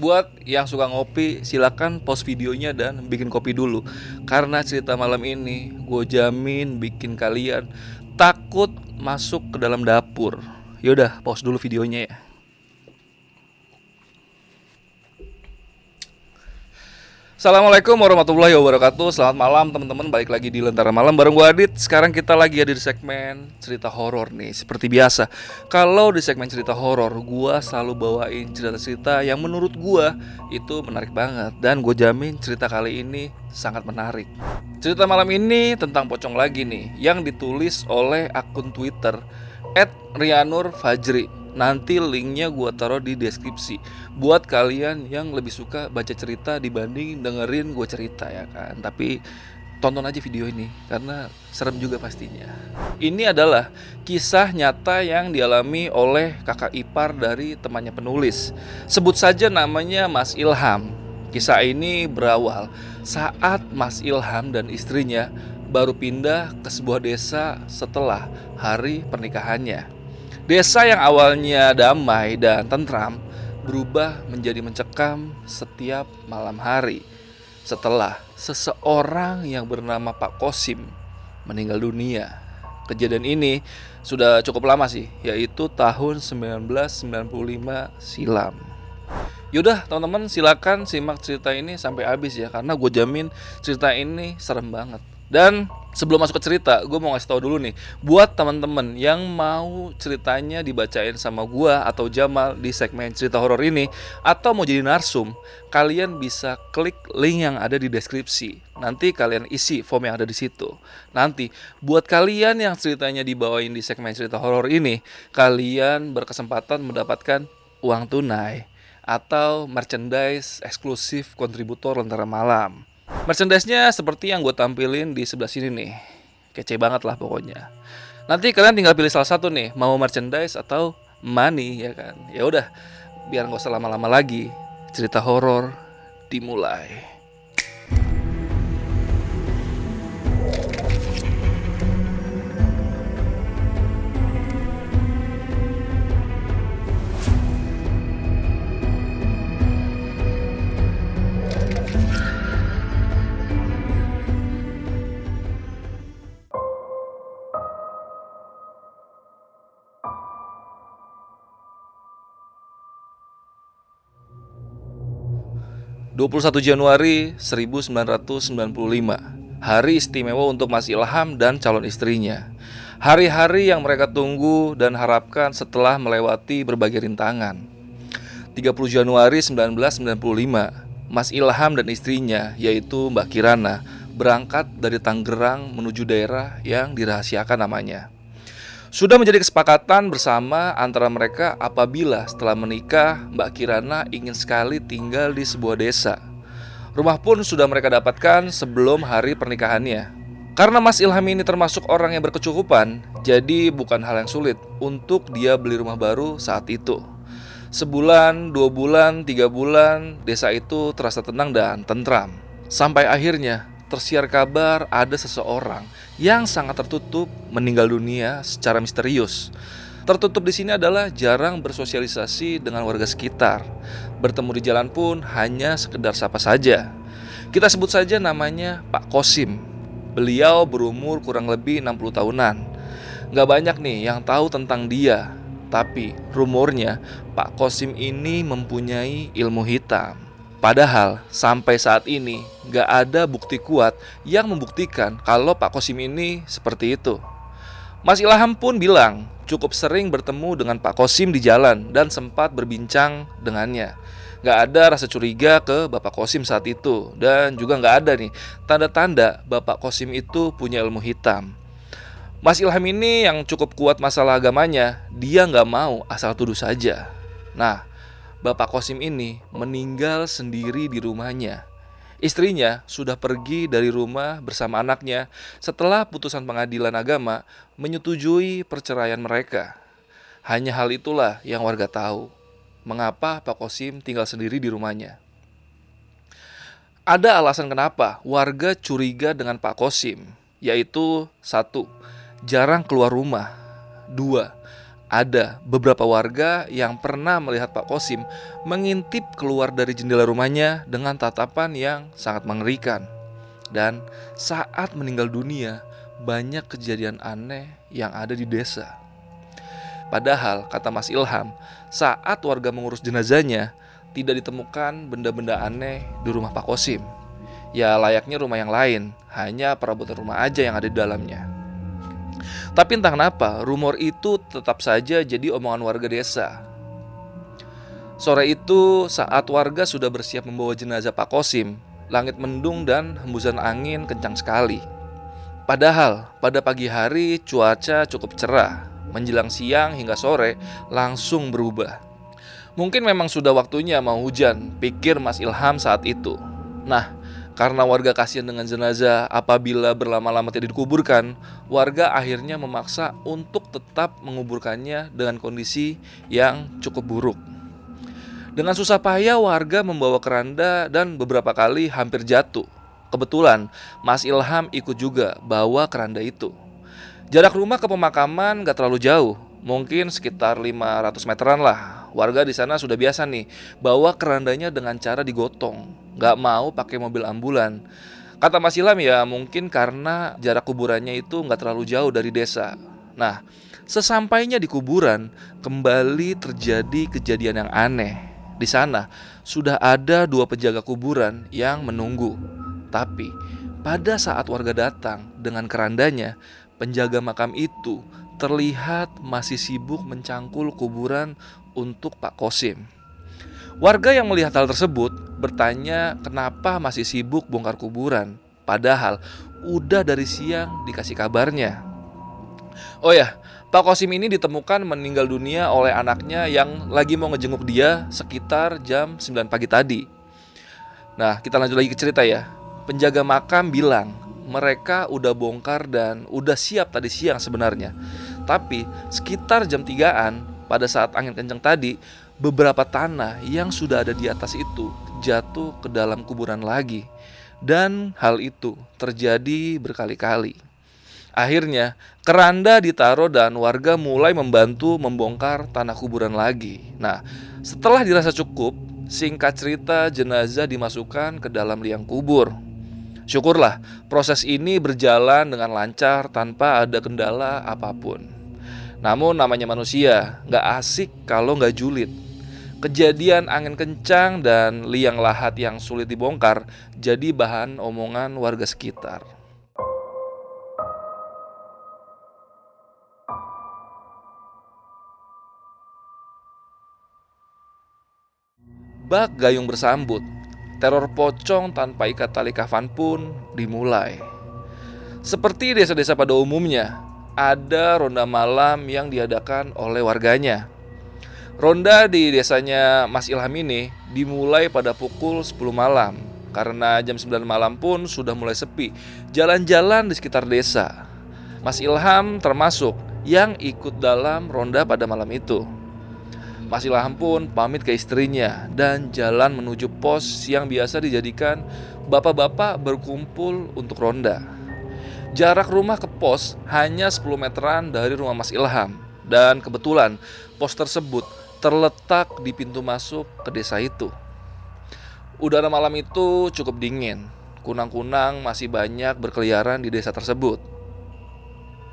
Buat yang suka ngopi, silakan post videonya dan bikin kopi dulu. Karena cerita malam ini, gue jamin bikin kalian takut masuk ke dalam dapur. Yaudah, pause dulu videonya ya. Assalamualaikum warahmatullahi wabarakatuh. Selamat malam teman-teman. Balik lagi di Lentera Malam bareng gue Adit. Sekarang kita lagi ada di segmen cerita horor nih Seperti biasa. Kalau di segmen cerita horor Gue selalu bawain cerita-cerita yang menurut gue Itu menarik banget. Dan gue jamin cerita kali ini sangat menarik. Cerita malam ini tentang pocong lagi nih Yang ditulis oleh akun Twitter At Rianur Fajri. Nanti linknya gue taruh di deskripsi. Buat kalian yang lebih suka baca cerita dibanding dengerin gue cerita ya kan? Tapi tonton aja video ini karena serem juga pastinya. Ini adalah kisah nyata yang dialami oleh kakak ipar dari temannya penulis. Sebut saja namanya Mas Ilham. Kisah ini berawal saat Mas Ilham dan istrinya baru pindah ke sebuah desa setelah hari pernikahannya Desa yang awalnya damai dan tentram berubah menjadi mencekam setiap malam hari setelah seseorang yang bernama Pak Kosim meninggal dunia. Kejadian ini sudah cukup lama sih, yaitu tahun 1995 silam. Yaudah teman-teman silakan simak cerita ini sampai habis ya karena gue jamin cerita ini serem banget. Dan sebelum masuk ke cerita, gue mau ngasih tau dulu nih, buat teman-teman yang mau ceritanya dibacain sama gue atau Jamal di segmen cerita horor ini, atau mau jadi narsum, kalian bisa klik link yang ada di deskripsi. Nanti kalian isi form yang ada di situ. Nanti buat kalian yang ceritanya dibawain di segmen cerita horor ini, kalian berkesempatan mendapatkan uang tunai atau merchandise eksklusif kontributor Lentera Malam. Merchandise-nya seperti yang gue tampilin di sebelah sini nih. Kece banget lah pokoknya. Nanti kalian tinggal pilih salah satu nih, mau merchandise atau money ya kan. Ya udah, biar nggak usah lama-lama lagi. Cerita horor dimulai. 21 Januari 1995 Hari istimewa untuk Mas Ilham dan calon istrinya. Hari-hari yang mereka tunggu dan harapkan setelah melewati berbagai rintangan. 30 Januari 1995 Mas Ilham dan istrinya yaitu Mbak Kirana berangkat dari Tangerang menuju daerah yang dirahasiakan namanya sudah menjadi kesepakatan bersama antara mereka apabila setelah menikah Mbak Kirana ingin sekali tinggal di sebuah desa. Rumah pun sudah mereka dapatkan sebelum hari pernikahannya. Karena Mas Ilham ini termasuk orang yang berkecukupan, jadi bukan hal yang sulit untuk dia beli rumah baru saat itu. Sebulan, dua bulan, tiga bulan, desa itu terasa tenang dan tentram. Sampai akhirnya tersiar kabar ada seseorang yang sangat tertutup meninggal dunia secara misterius. Tertutup di sini adalah jarang bersosialisasi dengan warga sekitar. Bertemu di jalan pun hanya sekedar sapa saja. Kita sebut saja namanya Pak Kosim. Beliau berumur kurang lebih 60 tahunan. Gak banyak nih yang tahu tentang dia, tapi rumornya Pak Kosim ini mempunyai ilmu hitam. Padahal sampai saat ini gak ada bukti kuat yang membuktikan kalau Pak Kosim ini seperti itu. Mas Ilham pun bilang cukup sering bertemu dengan Pak Kosim di jalan dan sempat berbincang dengannya. Gak ada rasa curiga ke Bapak Kosim saat itu dan juga gak ada nih tanda-tanda Bapak Kosim itu punya ilmu hitam. Mas Ilham ini yang cukup kuat masalah agamanya, dia gak mau asal tuduh saja. Nah, Bapak Kosim ini meninggal sendiri di rumahnya. Istrinya sudah pergi dari rumah bersama anaknya setelah putusan pengadilan agama menyetujui perceraian mereka. Hanya hal itulah yang warga tahu. Mengapa Pak Kosim tinggal sendiri di rumahnya? Ada alasan kenapa warga curiga dengan Pak Kosim, yaitu satu, jarang keluar rumah. Dua, ada beberapa warga yang pernah melihat Pak Kosim mengintip keluar dari jendela rumahnya dengan tatapan yang sangat mengerikan. Dan saat meninggal dunia, banyak kejadian aneh yang ada di desa. Padahal, kata Mas Ilham, saat warga mengurus jenazahnya, tidak ditemukan benda-benda aneh di rumah Pak Kosim. Ya layaknya rumah yang lain, hanya perabotan rumah aja yang ada di dalamnya. Tapi entah kenapa, rumor itu tetap saja jadi omongan warga desa. Sore itu, saat warga sudah bersiap membawa jenazah Pak Kosim, langit mendung dan hembusan angin kencang sekali. Padahal, pada pagi hari cuaca cukup cerah, menjelang siang hingga sore langsung berubah. Mungkin memang sudah waktunya mau hujan, pikir Mas Ilham saat itu. Nah, karena warga kasihan dengan jenazah apabila berlama-lama tidak dikuburkan, warga akhirnya memaksa untuk tetap menguburkannya dengan kondisi yang cukup buruk. Dengan susah payah warga membawa keranda dan beberapa kali hampir jatuh. Kebetulan Mas Ilham ikut juga bawa keranda itu. Jarak rumah ke pemakaman gak terlalu jauh, mungkin sekitar 500 meteran lah. Warga di sana sudah biasa nih bawa kerandanya dengan cara digotong, nggak mau pakai mobil ambulan. Kata Mas Ilham ya mungkin karena jarak kuburannya itu nggak terlalu jauh dari desa. Nah, sesampainya di kuburan kembali terjadi kejadian yang aneh. Di sana sudah ada dua penjaga kuburan yang menunggu. Tapi pada saat warga datang dengan kerandanya, penjaga makam itu terlihat masih sibuk mencangkul kuburan untuk Pak Kosim. Warga yang melihat hal tersebut bertanya kenapa masih sibuk bongkar kuburan, padahal udah dari siang dikasih kabarnya. Oh ya, Pak Kosim ini ditemukan meninggal dunia oleh anaknya yang lagi mau ngejenguk dia sekitar jam 9 pagi tadi. Nah, kita lanjut lagi ke cerita ya. Penjaga makam bilang mereka udah bongkar dan udah siap tadi siang sebenarnya. Tapi sekitar jam 3-an pada saat angin kencang tadi, beberapa tanah yang sudah ada di atas itu jatuh ke dalam kuburan lagi. Dan hal itu terjadi berkali-kali. Akhirnya, keranda ditaruh dan warga mulai membantu membongkar tanah kuburan lagi. Nah, setelah dirasa cukup, singkat cerita jenazah dimasukkan ke dalam liang kubur. Syukurlah proses ini berjalan dengan lancar tanpa ada kendala apa pun. Namun namanya manusia, nggak asik kalau nggak julid. Kejadian angin kencang dan liang lahat yang sulit dibongkar jadi bahan omongan warga sekitar. Bak gayung bersambut, teror pocong tanpa ikat tali kafan pun dimulai. Seperti desa-desa pada umumnya, ada ronda malam yang diadakan oleh warganya. Ronda di desanya Mas Ilham ini dimulai pada pukul 10 malam karena jam 9 malam pun sudah mulai sepi jalan-jalan di sekitar desa. Mas Ilham termasuk yang ikut dalam ronda pada malam itu. Mas Ilham pun pamit ke istrinya dan jalan menuju pos yang biasa dijadikan bapak-bapak berkumpul untuk ronda. Jarak rumah ke pos hanya 10 meteran dari rumah Mas Ilham dan kebetulan pos tersebut terletak di pintu masuk ke desa itu. Udara malam itu cukup dingin. Kunang-kunang masih banyak berkeliaran di desa tersebut.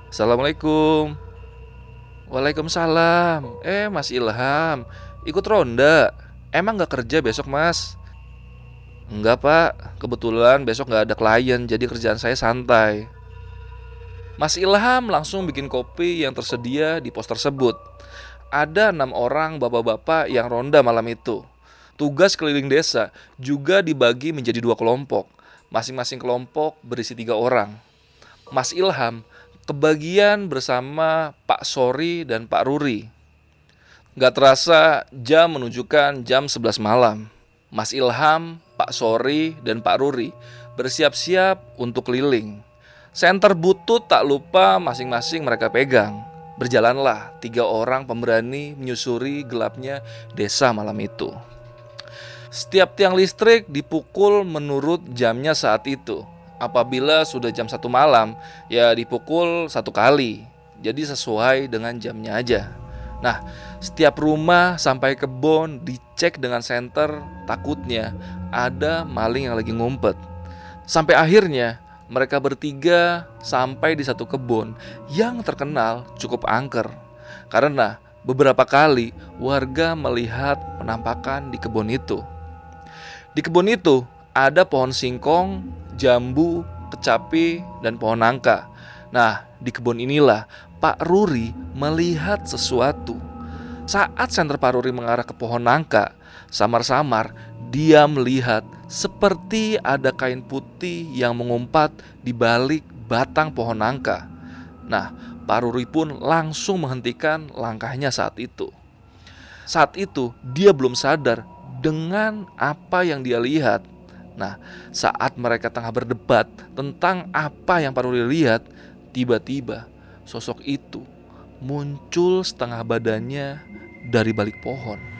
Assalamualaikum. Waalaikumsalam. Eh, Mas Ilham, ikut ronda. Emang gak kerja besok, Mas? Enggak, Pak. Kebetulan besok gak ada klien, jadi kerjaan saya santai. Mas Ilham langsung bikin kopi yang tersedia di pos tersebut. Ada enam orang bapak-bapak yang ronda malam itu. Tugas keliling desa juga dibagi menjadi dua kelompok. Masing-masing kelompok berisi tiga orang. Mas Ilham kebagian bersama Pak Sori dan Pak Ruri. Gak terasa jam menunjukkan jam 11 malam. Mas Ilham, Pak Sori, dan Pak Ruri bersiap-siap untuk keliling. Senter butut tak lupa masing-masing mereka pegang. Berjalanlah tiga orang pemberani menyusuri gelapnya desa malam itu. Setiap tiang listrik dipukul menurut jamnya saat itu. Apabila sudah jam satu malam, ya dipukul satu kali. Jadi sesuai dengan jamnya aja. Nah, setiap rumah sampai kebun dicek dengan senter, takutnya ada maling yang lagi ngumpet. Sampai akhirnya mereka bertiga sampai di satu kebun yang terkenal cukup angker. Karena beberapa kali warga melihat penampakan di kebun itu. Di kebun itu ada pohon singkong, jambu, kecapi, dan pohon nangka. Nah, di kebun inilah Pak Ruri melihat sesuatu. Saat senter Pak Ruri mengarah ke pohon nangka, samar-samar dia melihat seperti ada kain putih yang mengumpat di balik batang pohon nangka. Nah, Pak Ruri pun langsung menghentikan langkahnya saat itu. Saat itu dia belum sadar dengan apa yang dia lihat. Nah, saat mereka tengah berdebat tentang apa yang Pak Ruri lihat, tiba-tiba sosok itu muncul setengah badannya dari balik pohon.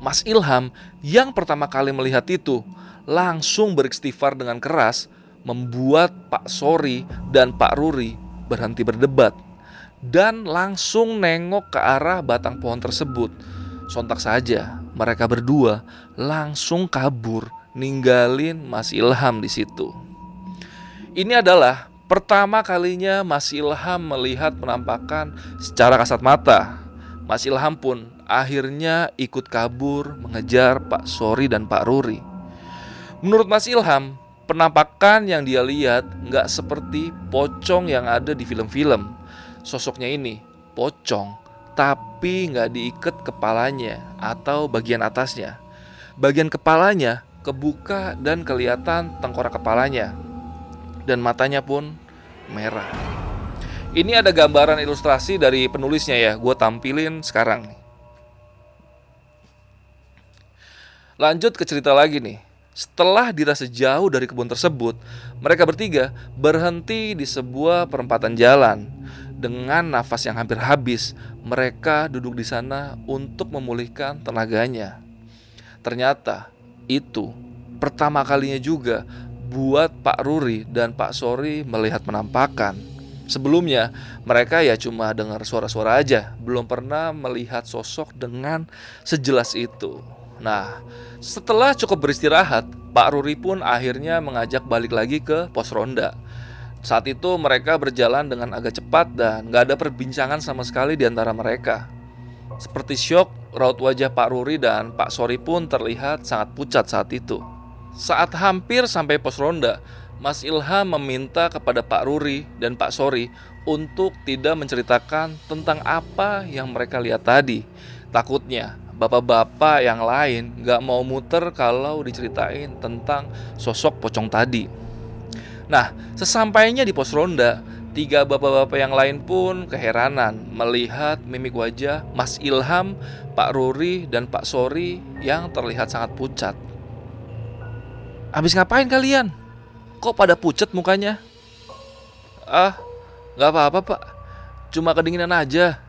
Mas Ilham yang pertama kali melihat itu langsung beristighfar dengan keras membuat Pak Sori dan Pak Ruri berhenti berdebat dan langsung nengok ke arah batang pohon tersebut. Sontak saja mereka berdua langsung kabur ninggalin Mas Ilham di situ. Ini adalah Pertama kalinya Mas Ilham melihat penampakan secara kasat mata. Mas Ilham pun akhirnya ikut kabur mengejar Pak Sori dan Pak Ruri. Menurut Mas Ilham, penampakan yang dia lihat nggak seperti pocong yang ada di film-film. Sosoknya ini pocong, tapi nggak diikat kepalanya atau bagian atasnya. Bagian kepalanya kebuka dan kelihatan tengkorak kepalanya dan matanya pun merah. Ini ada gambaran ilustrasi dari penulisnya ya, gue tampilin sekarang. Lanjut ke cerita lagi nih. Setelah dirasa jauh dari kebun tersebut, mereka bertiga berhenti di sebuah perempatan jalan. Dengan nafas yang hampir habis, mereka duduk di sana untuk memulihkan tenaganya. Ternyata itu pertama kalinya juga buat Pak Ruri dan Pak Sori melihat penampakan. Sebelumnya, mereka ya cuma dengar suara-suara aja, belum pernah melihat sosok dengan sejelas itu. Nah, setelah cukup beristirahat, Pak Ruri pun akhirnya mengajak balik lagi ke pos ronda. Saat itu mereka berjalan dengan agak cepat dan gak ada perbincangan sama sekali di antara mereka. Seperti syok, raut wajah Pak Ruri dan Pak Sori pun terlihat sangat pucat saat itu. Saat hampir sampai pos ronda, Mas Ilham meminta kepada Pak Ruri dan Pak Sori untuk tidak menceritakan tentang apa yang mereka lihat tadi. Takutnya bapak-bapak yang lain gak mau muter kalau diceritain tentang sosok pocong tadi. Nah, sesampainya di pos ronda, tiga bapak-bapak yang lain pun keheranan melihat mimik wajah Mas Ilham, Pak Ruri, dan Pak Sori yang terlihat sangat pucat. Habis ngapain kalian? Kok pada pucet mukanya? Ah, nggak apa-apa pak. Cuma kedinginan aja.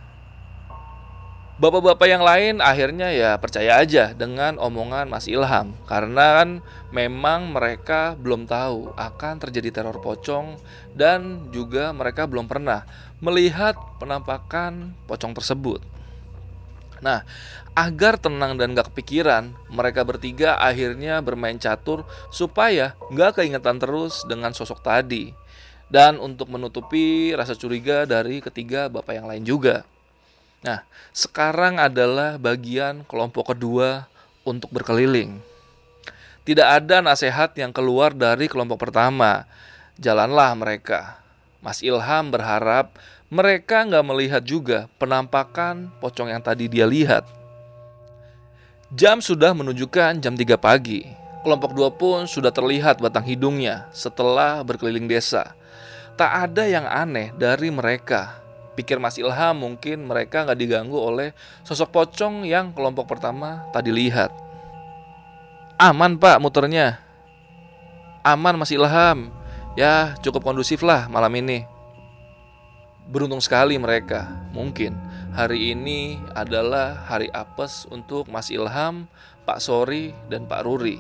Bapak-bapak yang lain akhirnya ya percaya aja dengan omongan Mas Ilham Karena kan memang mereka belum tahu akan terjadi teror pocong Dan juga mereka belum pernah melihat penampakan pocong tersebut Nah, agar tenang dan gak kepikiran, mereka bertiga akhirnya bermain catur supaya gak keingetan terus dengan sosok tadi. Dan untuk menutupi rasa curiga dari ketiga bapak yang lain juga. Nah, sekarang adalah bagian kelompok kedua untuk berkeliling. Tidak ada nasihat yang keluar dari kelompok pertama. Jalanlah mereka. Mas Ilham berharap mereka nggak melihat juga penampakan pocong yang tadi dia lihat. Jam sudah menunjukkan jam 3 pagi. Kelompok dua pun sudah terlihat batang hidungnya setelah berkeliling desa. Tak ada yang aneh dari mereka. Pikir Mas Ilham mungkin mereka nggak diganggu oleh sosok pocong yang kelompok pertama tadi lihat. Aman pak muternya. Aman Mas Ilham. Ya cukup kondusif lah malam ini. Beruntung sekali mereka. Mungkin hari ini adalah hari apes untuk Mas Ilham, Pak Sori, dan Pak Ruri.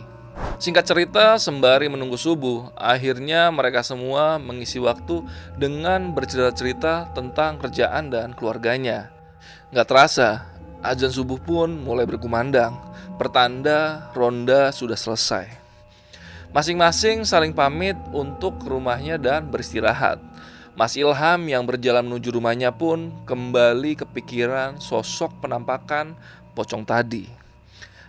Singkat cerita, sembari menunggu subuh, akhirnya mereka semua mengisi waktu dengan bercerita-cerita tentang kerjaan dan keluarganya. Gak terasa, azan subuh pun mulai berkumandang. Pertanda ronda sudah selesai. Masing-masing saling pamit untuk rumahnya dan beristirahat. Mas Ilham yang berjalan menuju rumahnya pun kembali kepikiran sosok penampakan pocong tadi.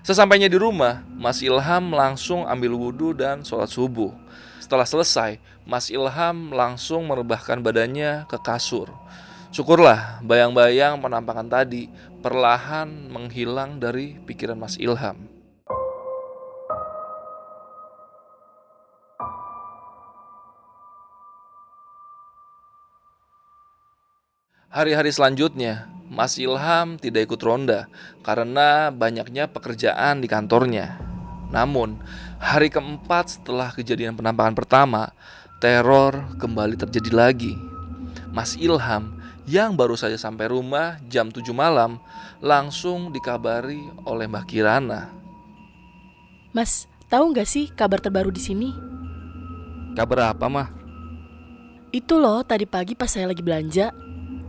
Sesampainya di rumah, Mas Ilham langsung ambil wudhu dan sholat subuh. Setelah selesai, Mas Ilham langsung merebahkan badannya ke kasur. Syukurlah bayang-bayang penampakan tadi perlahan menghilang dari pikiran Mas Ilham. Hari-hari selanjutnya, Mas Ilham tidak ikut ronda karena banyaknya pekerjaan di kantornya. Namun, hari keempat setelah kejadian penampakan pertama, teror kembali terjadi lagi. Mas Ilham yang baru saja sampai rumah jam 7 malam langsung dikabari oleh Mbak Kirana. Mas, tahu nggak sih kabar terbaru di sini? Kabar apa, mah? Itu loh, tadi pagi pas saya lagi belanja,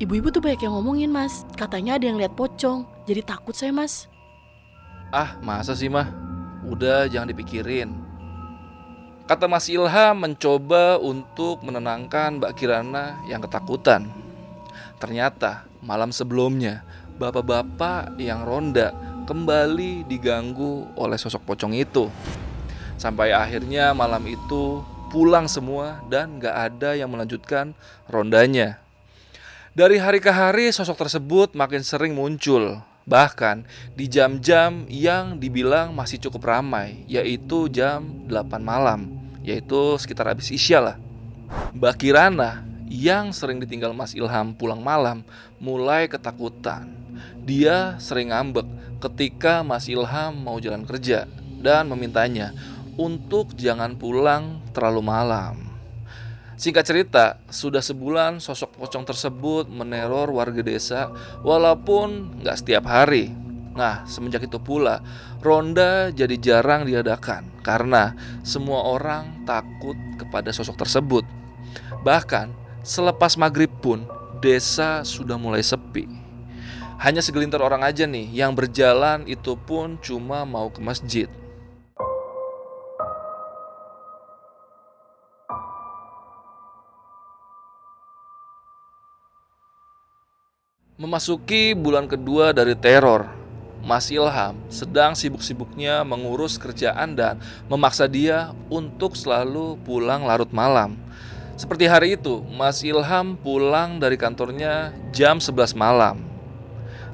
Ibu-ibu tuh banyak yang ngomongin mas. Katanya ada yang lihat pocong. Jadi takut saya mas. Ah masa sih mah? Udah jangan dipikirin. Kata Mas Ilham mencoba untuk menenangkan Mbak Kirana yang ketakutan. Ternyata malam sebelumnya Bapak-bapak yang ronda kembali diganggu oleh sosok pocong itu. Sampai akhirnya malam itu pulang semua dan gak ada yang melanjutkan rondanya dari hari ke hari sosok tersebut makin sering muncul. Bahkan di jam-jam yang dibilang masih cukup ramai Yaitu jam 8 malam Yaitu sekitar habis isya lah. Mbak Kirana yang sering ditinggal Mas Ilham pulang malam mulai ketakutan. Dia sering ngambek ketika Mas Ilham mau jalan kerja Dan memintanya untuk jangan pulang terlalu malam Singkat cerita, sudah sebulan sosok pocong tersebut meneror warga desa walaupun nggak setiap hari. Nah, semenjak itu pula, ronda jadi jarang diadakan karena semua orang takut kepada sosok tersebut. Bahkan, selepas maghrib pun, desa sudah mulai sepi. Hanya segelintir orang aja nih yang berjalan itu pun cuma mau ke masjid. Memasuki bulan kedua dari teror, Mas Ilham sedang sibuk-sibuknya mengurus kerjaan dan memaksa dia untuk selalu pulang larut malam. Seperti hari itu, Mas Ilham pulang dari kantornya jam 11 malam.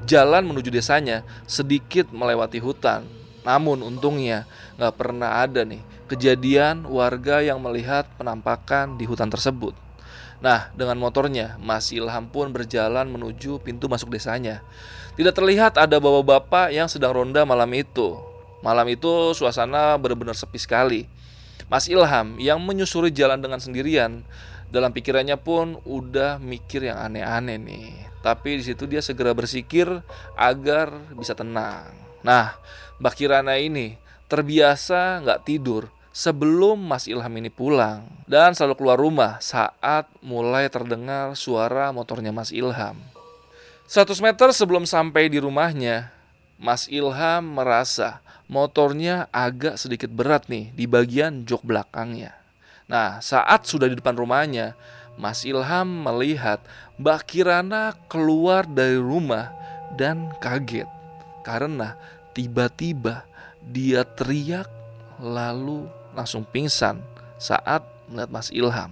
Jalan menuju desanya sedikit melewati hutan. Namun untungnya gak pernah ada nih kejadian warga yang melihat penampakan di hutan tersebut. Nah, dengan motornya, Mas Ilham pun berjalan menuju pintu masuk desanya. Tidak terlihat ada bapak-bapak yang sedang ronda malam itu. Malam itu suasana benar-benar sepi sekali. Mas Ilham yang menyusuri jalan dengan sendirian, dalam pikirannya pun udah mikir yang aneh-aneh nih. Tapi di situ dia segera bersikir agar bisa tenang. Nah, Mbak Kirana ini terbiasa nggak tidur sebelum Mas Ilham ini pulang dan selalu keluar rumah saat mulai terdengar suara motornya Mas Ilham. 100 meter sebelum sampai di rumahnya, Mas Ilham merasa motornya agak sedikit berat nih di bagian jok belakangnya. Nah, saat sudah di depan rumahnya, Mas Ilham melihat Mbak Kirana keluar dari rumah dan kaget karena tiba-tiba dia teriak lalu langsung pingsan saat melihat Mas Ilham.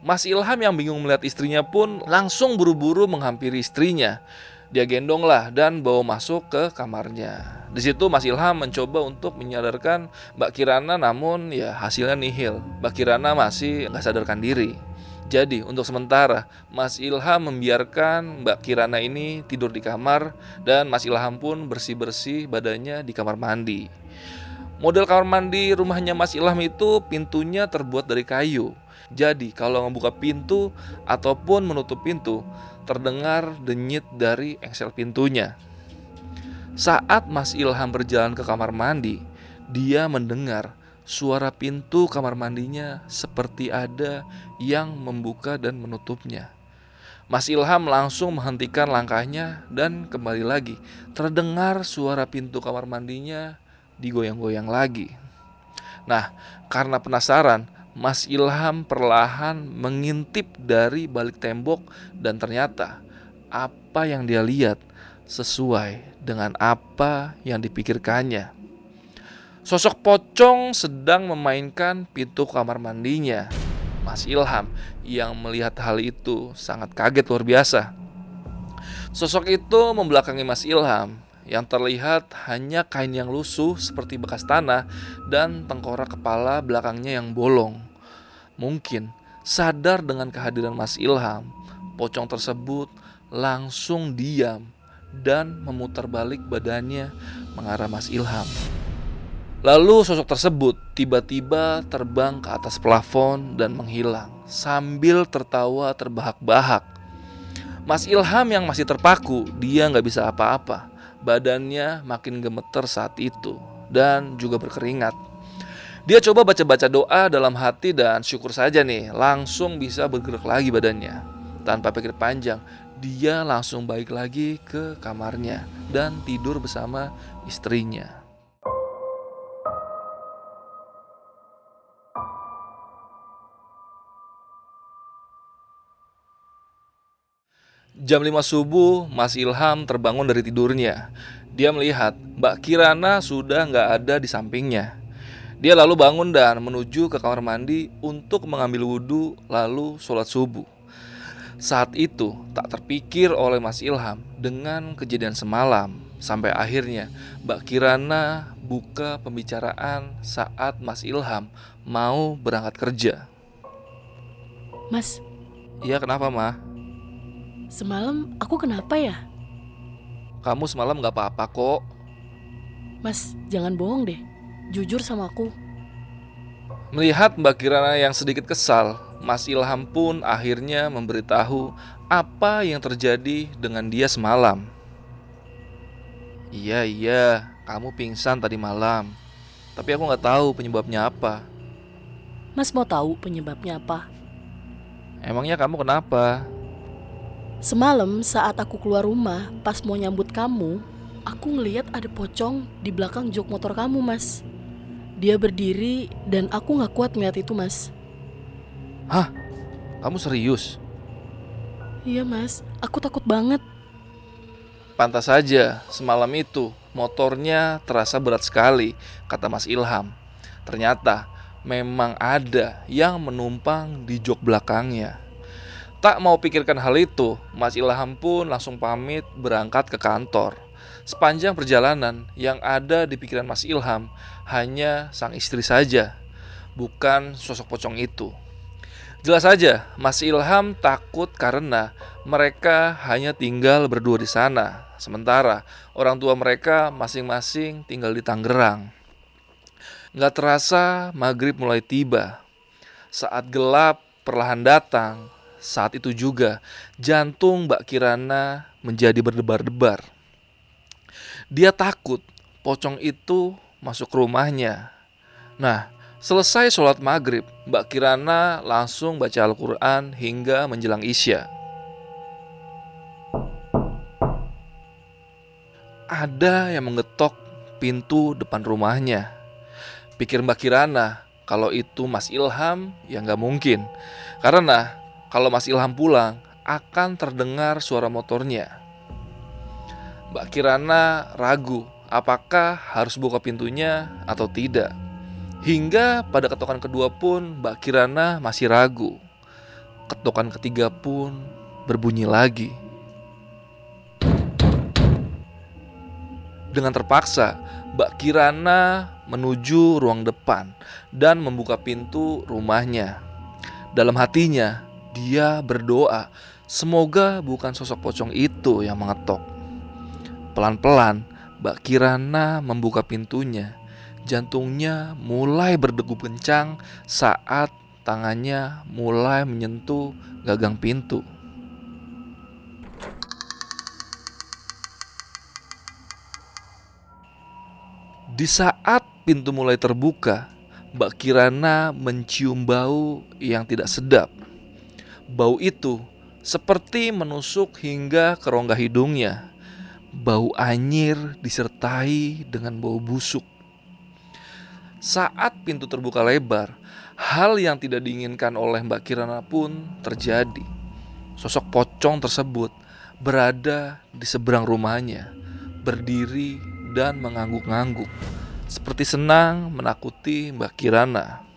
Mas Ilham yang bingung melihat istrinya pun langsung buru-buru menghampiri istrinya. Dia gendonglah dan bawa masuk ke kamarnya. Di situ Mas Ilham mencoba untuk menyadarkan Mbak Kirana namun ya hasilnya nihil. Mbak Kirana masih nggak sadarkan diri. Jadi untuk sementara Mas Ilham membiarkan Mbak Kirana ini tidur di kamar dan Mas Ilham pun bersih-bersih badannya di kamar mandi. Model kamar mandi rumahnya Mas Ilham itu pintunya terbuat dari kayu. Jadi kalau membuka pintu ataupun menutup pintu, terdengar denyit dari engsel pintunya. Saat Mas Ilham berjalan ke kamar mandi, dia mendengar suara pintu kamar mandinya seperti ada yang membuka dan menutupnya. Mas Ilham langsung menghentikan langkahnya dan kembali lagi. Terdengar suara pintu kamar mandinya digoyang-goyang lagi. Nah, karena penasaran, Mas Ilham perlahan mengintip dari balik tembok dan ternyata apa yang dia lihat sesuai dengan apa yang dipikirkannya. Sosok pocong sedang memainkan pintu kamar mandinya. Mas Ilham yang melihat hal itu sangat kaget luar biasa. Sosok itu membelakangi Mas Ilham yang terlihat hanya kain yang lusuh seperti bekas tanah dan tengkorak kepala belakangnya yang bolong. Mungkin sadar dengan kehadiran Mas Ilham, pocong tersebut langsung diam dan memutar balik badannya mengarah Mas Ilham. Lalu sosok tersebut tiba-tiba terbang ke atas plafon dan menghilang sambil tertawa terbahak-bahak. Mas Ilham yang masih terpaku, dia nggak bisa apa-apa. Badannya makin gemeter saat itu dan juga berkeringat. Dia coba baca-baca doa dalam hati dan syukur saja nih langsung bisa bergerak lagi badannya. Tanpa pikir panjang, dia langsung balik lagi ke kamarnya dan tidur bersama istrinya. Jam 5 subuh, Mas Ilham terbangun dari tidurnya. Dia melihat Mbak Kirana sudah nggak ada di sampingnya. Dia lalu bangun dan menuju ke kamar mandi untuk mengambil wudhu lalu sholat subuh. Saat itu tak terpikir oleh Mas Ilham dengan kejadian semalam sampai akhirnya Mbak Kirana buka pembicaraan saat Mas Ilham mau berangkat kerja. Mas, Iya kenapa mah? Semalam aku kenapa ya? Kamu semalam nggak apa-apa kok. Mas, jangan bohong deh. Jujur sama aku. Melihat Mbak Kirana yang sedikit kesal, Mas Ilham pun akhirnya memberitahu apa yang terjadi dengan dia semalam. Iya iya, kamu pingsan tadi malam. Tapi aku nggak tahu penyebabnya apa. Mas mau tahu penyebabnya apa? Emangnya kamu kenapa? Semalam saat aku keluar rumah, pas mau nyambut kamu, aku ngeliat ada pocong di belakang jok motor kamu, Mas. Dia berdiri dan aku nggak kuat ngeliat itu, Mas. Kamu serius? Iya, Mas. Aku takut banget. Pantas saja, semalam itu motornya terasa berat sekali, kata Mas Ilham. Ternyata memang ada yang menumpang di jok belakangnya. Tak mau pikirkan hal itu, Mas Ilham pun langsung pamit berangkat ke kantor. Sepanjang perjalanan, yang ada di pikiran Mas Ilham hanya sang istri saja, bukan sosok pocong itu. Jelas saja, Mas Ilham takut karena mereka hanya tinggal berdua di sana, sementara orang tua mereka masing-masing tinggal di Tangerang. Nggak terasa maghrib mulai tiba. Saat gelap perlahan datang, saat itu juga jantung Mbak Kirana menjadi berdebar-debar. Dia takut pocong itu masuk rumahnya. Nah, selesai sholat maghrib, Mbak Kirana langsung baca Al-Quran hingga menjelang Isya. Ada yang mengetok pintu depan rumahnya. Pikir Mbak Kirana, kalau itu Mas Ilham, ya nggak mungkin. Karena kalau Mas Ilham pulang, akan terdengar suara motornya. Mbak Kirana ragu apakah harus buka pintunya atau tidak. Hingga pada ketokan kedua pun Mbak Kirana masih ragu. Ketokan ketiga pun berbunyi lagi. Dengan terpaksa, Mbak Kirana menuju ruang depan dan membuka pintu rumahnya. Dalam hatinya, dia berdoa, semoga bukan sosok pocong itu yang mengetok. Pelan-pelan, Mbak Kirana membuka pintunya. Jantungnya mulai berdegup kencang saat tangannya mulai menyentuh gagang pintu. Di saat pintu mulai terbuka, Mbak Kirana mencium bau yang tidak sedap. Bau itu seperti menusuk hingga ke rongga hidungnya. Bau anyir disertai dengan bau busuk. Saat pintu terbuka lebar, hal yang tidak diinginkan oleh Mbak Kirana pun terjadi. Sosok pocong tersebut berada di seberang rumahnya, berdiri dan mengangguk-ngangguk, seperti senang menakuti Mbak Kirana.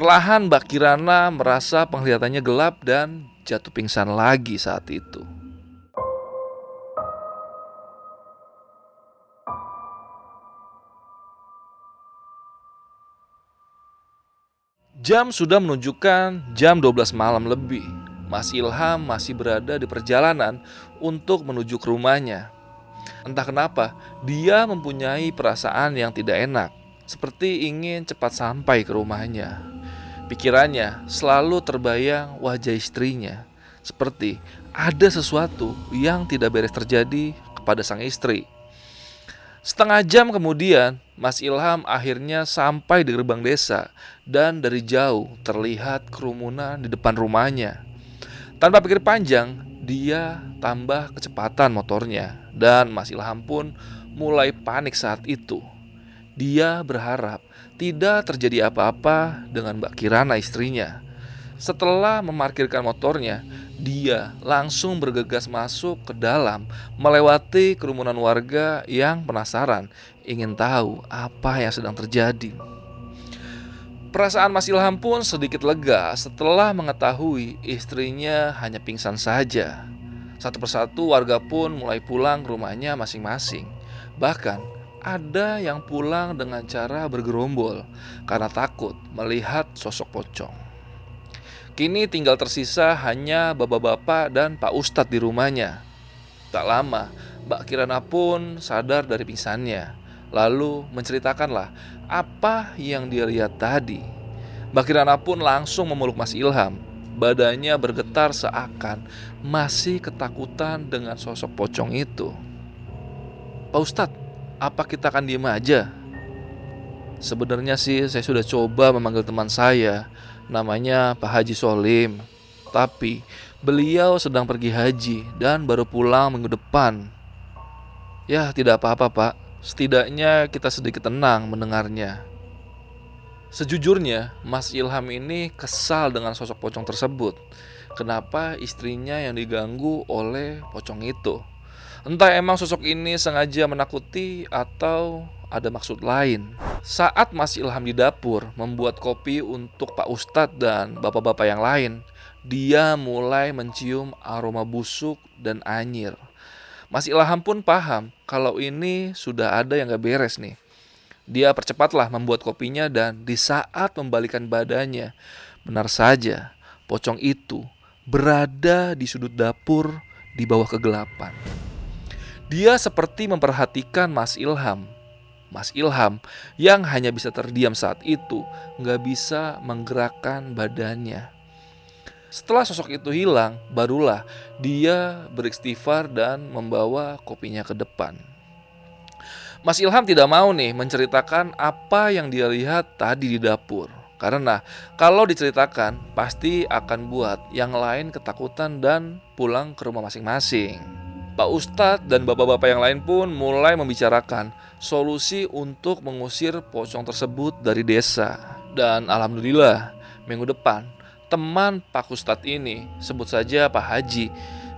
Perlahan Mbak Kirana merasa penglihatannya gelap dan jatuh pingsan lagi saat itu. Jam sudah menunjukkan jam 12 malam lebih. Mas Ilham masih berada di perjalanan untuk menuju ke rumahnya. Entah kenapa, dia mempunyai perasaan yang tidak enak, seperti ingin cepat sampai ke rumahnya. Pikirannya selalu terbayang wajah istrinya, seperti ada sesuatu yang tidak beres terjadi kepada sang istri. Setengah jam kemudian, Mas Ilham akhirnya sampai di gerbang desa dan dari jauh terlihat kerumunan di depan rumahnya. Tanpa pikir panjang, dia tambah kecepatan motornya dan Mas Ilham pun mulai panik saat itu. Dia berharap tidak terjadi apa-apa dengan Mbak Kirana istrinya. Setelah memarkirkan motornya, dia langsung bergegas masuk ke dalam, melewati kerumunan warga yang penasaran, ingin tahu apa yang sedang terjadi. Perasaan Mas Ilham pun sedikit lega setelah mengetahui istrinya hanya pingsan saja. Satu persatu warga pun mulai pulang rumahnya masing-masing. Bahkan ada yang pulang dengan cara bergerombol karena takut melihat sosok pocong. Kini tinggal tersisa hanya bapak-bapak dan Pak Ustadz di rumahnya. Tak lama, Mbak Kirana pun sadar dari pingsannya. Lalu menceritakanlah apa yang dia lihat tadi. Mbak Kirana pun langsung memeluk Mas Ilham. Badannya bergetar seakan masih ketakutan dengan sosok pocong itu. Pak Ustadz, apa kita akan diem aja? Sebenarnya sih saya sudah coba memanggil teman saya namanya Pak Haji Solim. Tapi beliau sedang pergi haji dan baru pulang minggu depan. Ya, tidak apa-apa, Pak. Setidaknya kita sedikit tenang mendengarnya. Sejujurnya, Mas Ilham ini kesal dengan sosok pocong tersebut. Kenapa istrinya yang diganggu oleh pocong itu? Entah emang sosok ini sengaja menakuti atau ada maksud lain. Saat Mas Ilham di dapur membuat kopi untuk Pak Ustadz dan bapak-bapak yang lain, dia mulai mencium aroma busuk dan anyir. Mas Ilham pun paham kalau ini sudah ada yang gak beres nih. Dia percepatlah membuat kopinya dan di saat membalikan badannya, benar saja pocong itu berada di sudut dapur di bawah kegelapan. Dia seperti memperhatikan Mas Ilham Mas Ilham yang hanya bisa terdiam saat itu nggak bisa menggerakkan badannya. Setelah sosok itu hilang, barulah dia beristighfar dan membawa kopinya ke depan. Mas Ilham tidak mau nih menceritakan apa yang dia lihat tadi di dapur. Karena kalau diceritakan pasti akan buat yang lain ketakutan dan pulang ke rumah masing-masing. Pak Ustadz dan bapak-bapak yang lain pun mulai membicarakan solusi untuk mengusir pocong tersebut dari desa. Dan alhamdulillah, minggu depan teman Pak Ustadz ini, sebut saja Pak Haji,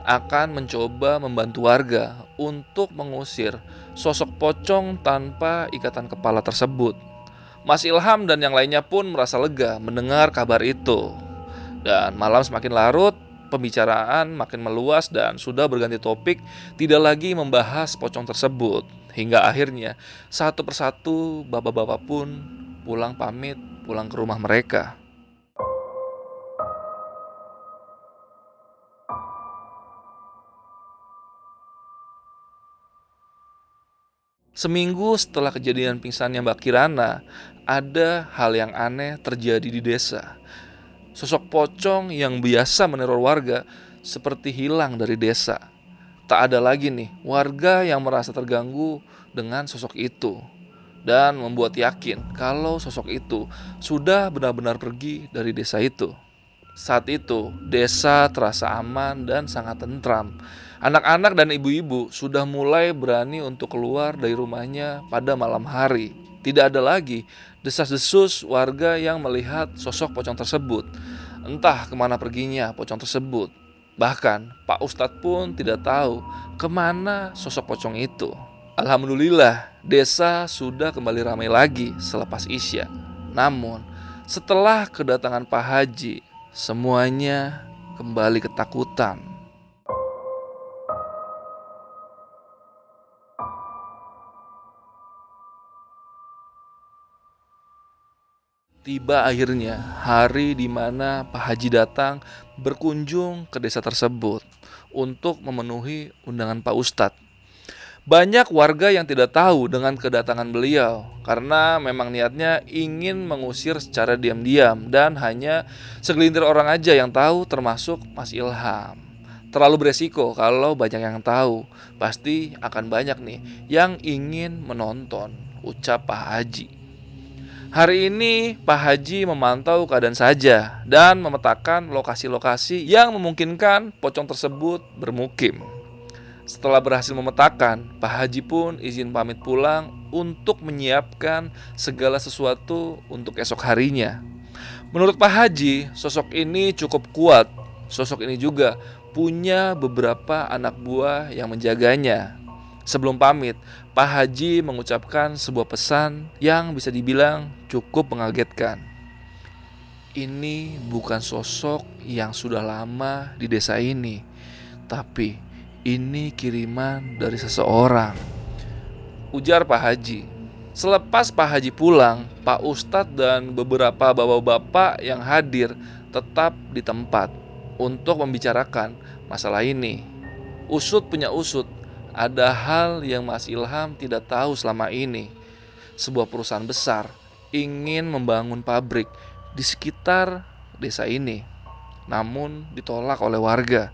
akan mencoba membantu warga untuk mengusir sosok pocong tanpa ikatan kepala tersebut. Mas Ilham dan yang lainnya pun merasa lega mendengar kabar itu. Dan malam semakin larut, pembicaraan makin meluas dan sudah berganti topik, tidak lagi membahas pocong tersebut. Hingga akhirnya satu persatu bapak-bapak pun pulang pamit pulang ke rumah mereka. Seminggu setelah kejadian pingsannya Mbak Kirana, ada hal yang aneh terjadi di desa. Sosok pocong yang biasa meneror warga seperti hilang dari desa. Tak ada lagi nih warga yang merasa terganggu dengan sosok itu dan membuat yakin kalau sosok itu sudah benar-benar pergi dari desa itu. Saat itu, desa terasa aman dan sangat tentram. Anak-anak dan ibu-ibu sudah mulai berani untuk keluar dari rumahnya pada malam hari. Tidak ada lagi desas-desus warga yang melihat sosok pocong tersebut. Entah ke mana perginya pocong tersebut. Bahkan Pak Ustadz pun tidak tahu ke mana sosok pocong itu. Alhamdulillah, desa sudah kembali ramai lagi selepas Isya. Namun, setelah kedatangan Pak Haji, semuanya kembali ketakutan. Tiba akhirnya hari di mana Pak Haji datang berkunjung ke desa tersebut untuk memenuhi undangan Pak Ustadz. Banyak warga yang tidak tahu dengan kedatangan beliau karena memang niatnya ingin mengusir secara diam-diam dan hanya segelintir orang aja yang tahu termasuk Mas Ilham. Terlalu beresiko kalau banyak yang tahu, pasti akan banyak nih yang ingin menonton ucap Pak Haji. Hari ini Pak Haji memantau keadaan saja dan memetakan lokasi-lokasi yang memungkinkan pocong tersebut bermukim. Setelah berhasil memetakan, Pak Haji pun izin pamit pulang untuk menyiapkan segala sesuatu untuk esok harinya. Menurut Pak Haji, sosok ini cukup kuat. Sosok ini juga punya beberapa anak buah yang menjaganya. Sebelum pamit, Pak Haji mengucapkan sebuah pesan yang bisa dibilang cukup mengagetkan. Ini bukan sosok yang sudah lama di desa ini, tapi ini kiriman dari seseorang. Ujar Pak Haji. Selepas Pak Haji pulang, Pak Ustadz dan beberapa bapak-bapak yang hadir tetap di tempat untuk membicarakan masalah ini. Usut punya usut, ada hal yang Mas Ilham tidak tahu selama ini. Sebuah perusahaan besar ingin membangun pabrik di sekitar desa ini, namun ditolak oleh warga.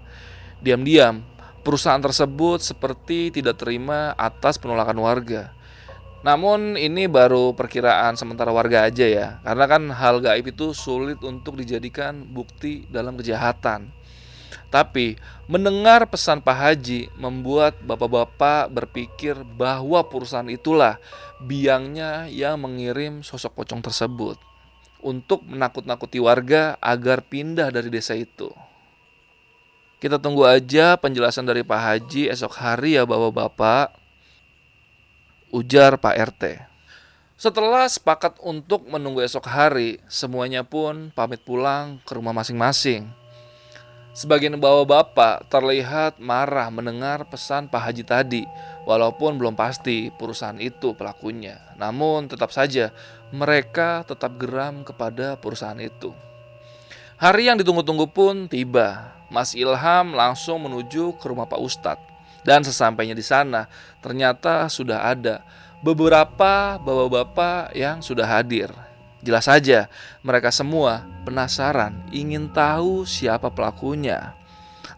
Diam-diam, perusahaan tersebut seperti tidak terima atas penolakan warga. Namun ini baru perkiraan sementara warga aja ya, karena kan hal gaib itu sulit untuk dijadikan bukti dalam kejahatan. Tapi mendengar pesan Pak Haji membuat bapak-bapak berpikir bahwa perusahaan itulah biangnya yang mengirim sosok pocong tersebut untuk menakut-nakuti warga agar pindah dari desa itu. Kita tunggu aja penjelasan dari Pak Haji esok hari ya bapak-bapak. Ujar Pak RT. Setelah sepakat untuk menunggu esok hari, semuanya pun pamit pulang ke rumah masing-masing. Sebagian bapak-bapak terlihat marah mendengar pesan Pak Haji tadi, walaupun belum pasti perusahaan itu pelakunya. Namun tetap saja mereka tetap geram kepada perusahaan itu. Hari yang ditunggu-tunggu pun tiba. Mas Ilham langsung menuju ke rumah Pak Ustadz. Dan sesampainya di sana, ternyata sudah ada beberapa bapak-bapak yang sudah hadir. Jelas saja, mereka semua penasaran, ingin tahu siapa pelakunya.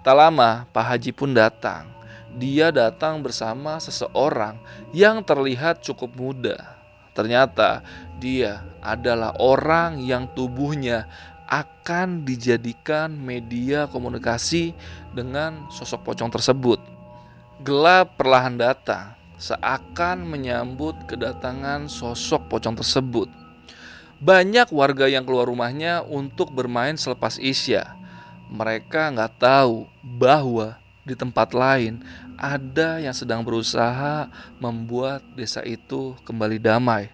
Tak lama, Pak Haji pun datang. Dia datang bersama seseorang yang terlihat cukup muda. Ternyata dia adalah orang yang tubuhnya akan dijadikan media komunikasi dengan sosok pocong tersebut. Gelap perlahan datang, seakan menyambut kedatangan sosok pocong tersebut. Banyak warga yang keluar rumahnya untuk bermain selepas Isya. Mereka nggak tahu bahwa di tempat lain ada yang sedang berusaha membuat desa itu kembali damai.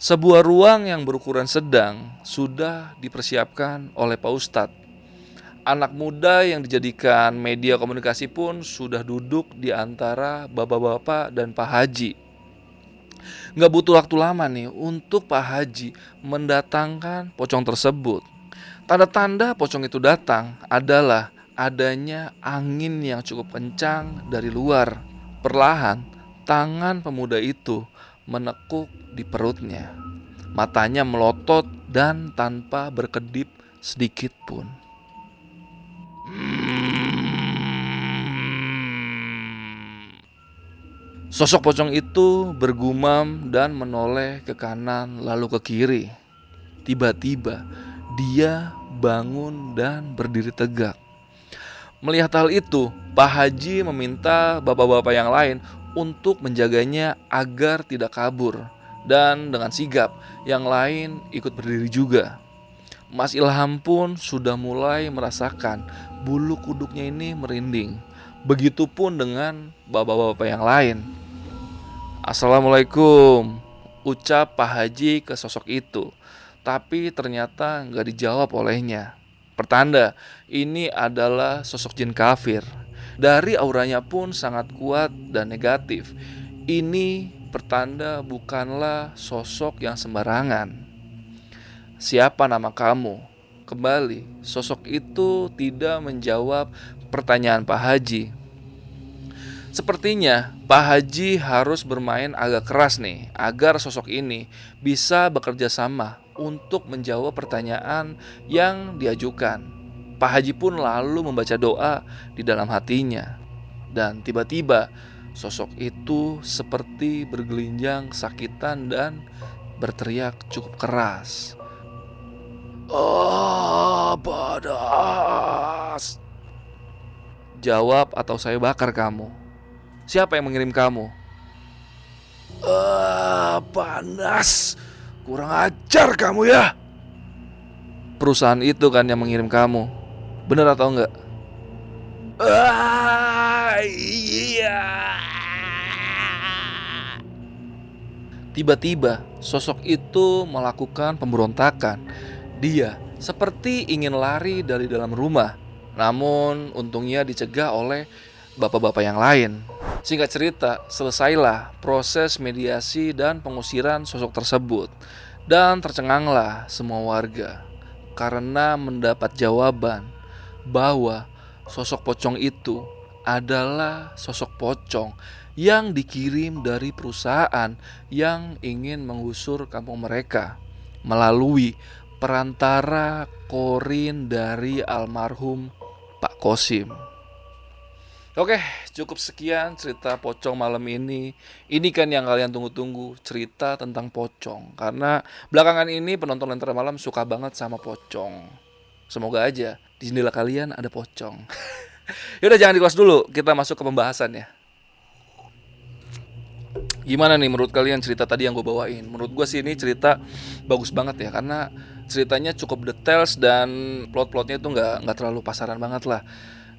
Sebuah ruang yang berukuran sedang sudah dipersiapkan oleh Pak Ustadz. Anak muda yang dijadikan media komunikasi pun sudah duduk di antara bapak-bapak dan Pak Haji Nggak butuh waktu lama nih untuk Pak Haji mendatangkan pocong tersebut. Tanda-tanda pocong itu datang adalah adanya angin yang cukup kencang dari luar. Perlahan, tangan pemuda itu menekuk di perutnya. Matanya melotot dan tanpa berkedip sedikit pun. Sosok pocong itu bergumam dan menoleh ke kanan lalu ke kiri. Tiba-tiba dia bangun dan berdiri tegak. Melihat hal itu, Pak Haji meminta bapak-bapak yang lain untuk menjaganya agar tidak kabur. Dan dengan sigap, yang lain ikut berdiri juga. Mas Ilham pun sudah mulai merasakan bulu kuduknya ini merinding. Begitupun dengan bapak-bapak yang lain. Assalamualaikum, ucap Pak Haji ke sosok itu. Tapi ternyata nggak dijawab olehnya. Pertanda, ini adalah sosok jin kafir. Dari auranya pun sangat kuat dan negatif. Ini pertanda bukanlah sosok yang sembarangan. Siapa nama kamu? Kembali, sosok itu tidak menjawab pertanyaan Pak Haji. Sepertinya Pak Haji harus bermain agak keras nih agar sosok ini bisa bekerja sama untuk menjawab pertanyaan yang diajukan. Pak Haji pun lalu membaca doa di dalam hatinya. Dan tiba-tiba sosok itu seperti bergelinjang kesakitan dan berteriak cukup keras. Oh, panas. Jawab atau saya bakar kamu. Siapa yang mengirim kamu? Ah, panas. Kurang ajar kamu ya. Perusahaan itu kan yang mengirim kamu. Bener atau enggak? Ah, iya. Tiba-tiba sosok itu melakukan pemberontakan. Dia seperti ingin lari dari dalam rumah. Namun untungnya dicegah oleh bapak-bapak yang lain. Singkat cerita, selesailah proses mediasi dan pengusiran sosok tersebut. Dan tercenganglah semua warga karena mendapat jawaban bahwa sosok pocong itu adalah sosok pocong yang dikirim dari perusahaan yang ingin menggusur kampung mereka melalui perantara korin dari almarhum Pak Kosim. Oke, cukup sekian cerita pocong malam ini. Ini kan yang kalian tunggu-tunggu, cerita tentang pocong. Karena belakangan ini penonton Lentera Malam suka banget sama pocong. Semoga aja di jendela kalian ada pocong. Yaudah jangan di dulu, kita masuk ke pembahasan ya. Gimana nih menurut kalian cerita tadi yang gue bawain? Menurut gue sih ini cerita bagus banget ya karena ceritanya cukup details dan plot-plotnya itu nggak nggak terlalu pasaran banget lah.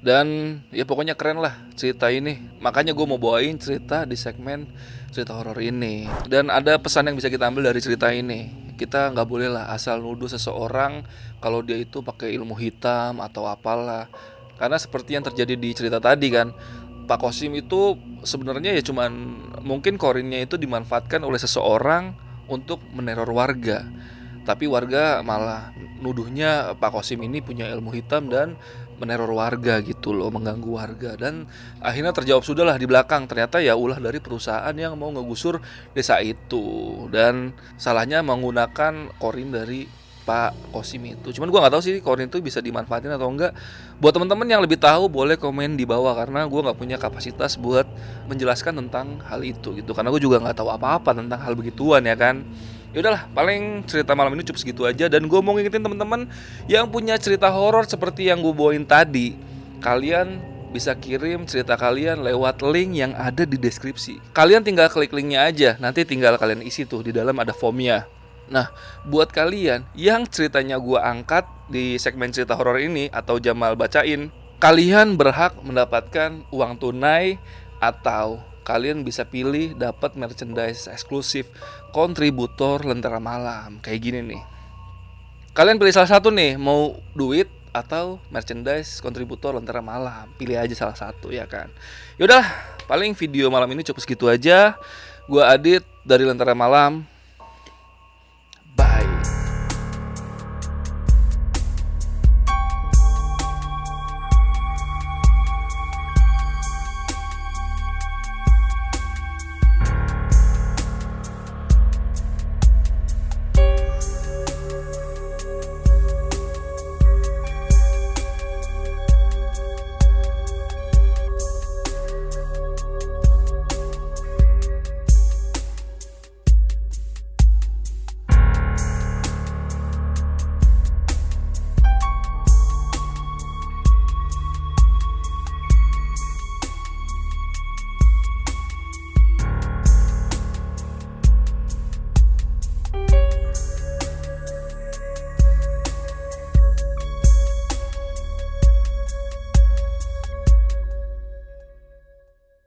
Dan ya pokoknya keren lah cerita ini. Makanya gue mau bawain cerita di segmen cerita horor ini. Dan ada pesan yang bisa kita ambil dari cerita ini. Kita nggak boleh lah asal nuduh seseorang kalau dia itu pakai ilmu hitam atau apalah. Karena seperti yang terjadi di cerita tadi kan Pak Kosim itu sebenarnya ya cuman mungkin korinnya itu dimanfaatkan oleh seseorang untuk meneror warga. Tapi warga malah nuduhnya Pak Kosim ini punya ilmu hitam dan meneror warga gitu loh, mengganggu warga. Dan akhirnya terjawab sudah lah di belakang. Ternyata ya ulah dari perusahaan yang mau ngegusur desa itu. Dan salahnya menggunakan korin dari Pak Kosim itu. Cuman gua nggak tahu sih korin itu bisa dimanfaatin atau enggak. Buat teman-teman yang lebih tahu boleh komen di bawah karena gua nggak punya kapasitas buat menjelaskan tentang hal itu gitu. Karena gue juga nggak tahu apa-apa tentang hal begituan ya kan ya udahlah paling cerita malam ini cukup segitu aja dan gue mau ngingetin teman-teman yang punya cerita horor seperti yang gue bawain tadi kalian bisa kirim cerita kalian lewat link yang ada di deskripsi. Kalian tinggal klik linknya aja, nanti tinggal kalian isi tuh di dalam ada formnya. Nah, buat kalian yang ceritanya gue angkat di segmen cerita horor ini atau Jamal bacain, kalian berhak mendapatkan uang tunai atau kalian bisa pilih dapat merchandise eksklusif kontributor Lentera Malam kayak gini nih. Kalian pilih salah satu nih, mau duit atau merchandise kontributor Lentera Malam. Pilih aja salah satu ya kan. Yaudah, paling video malam ini cukup segitu aja. Gua Adit dari Lentera Malam.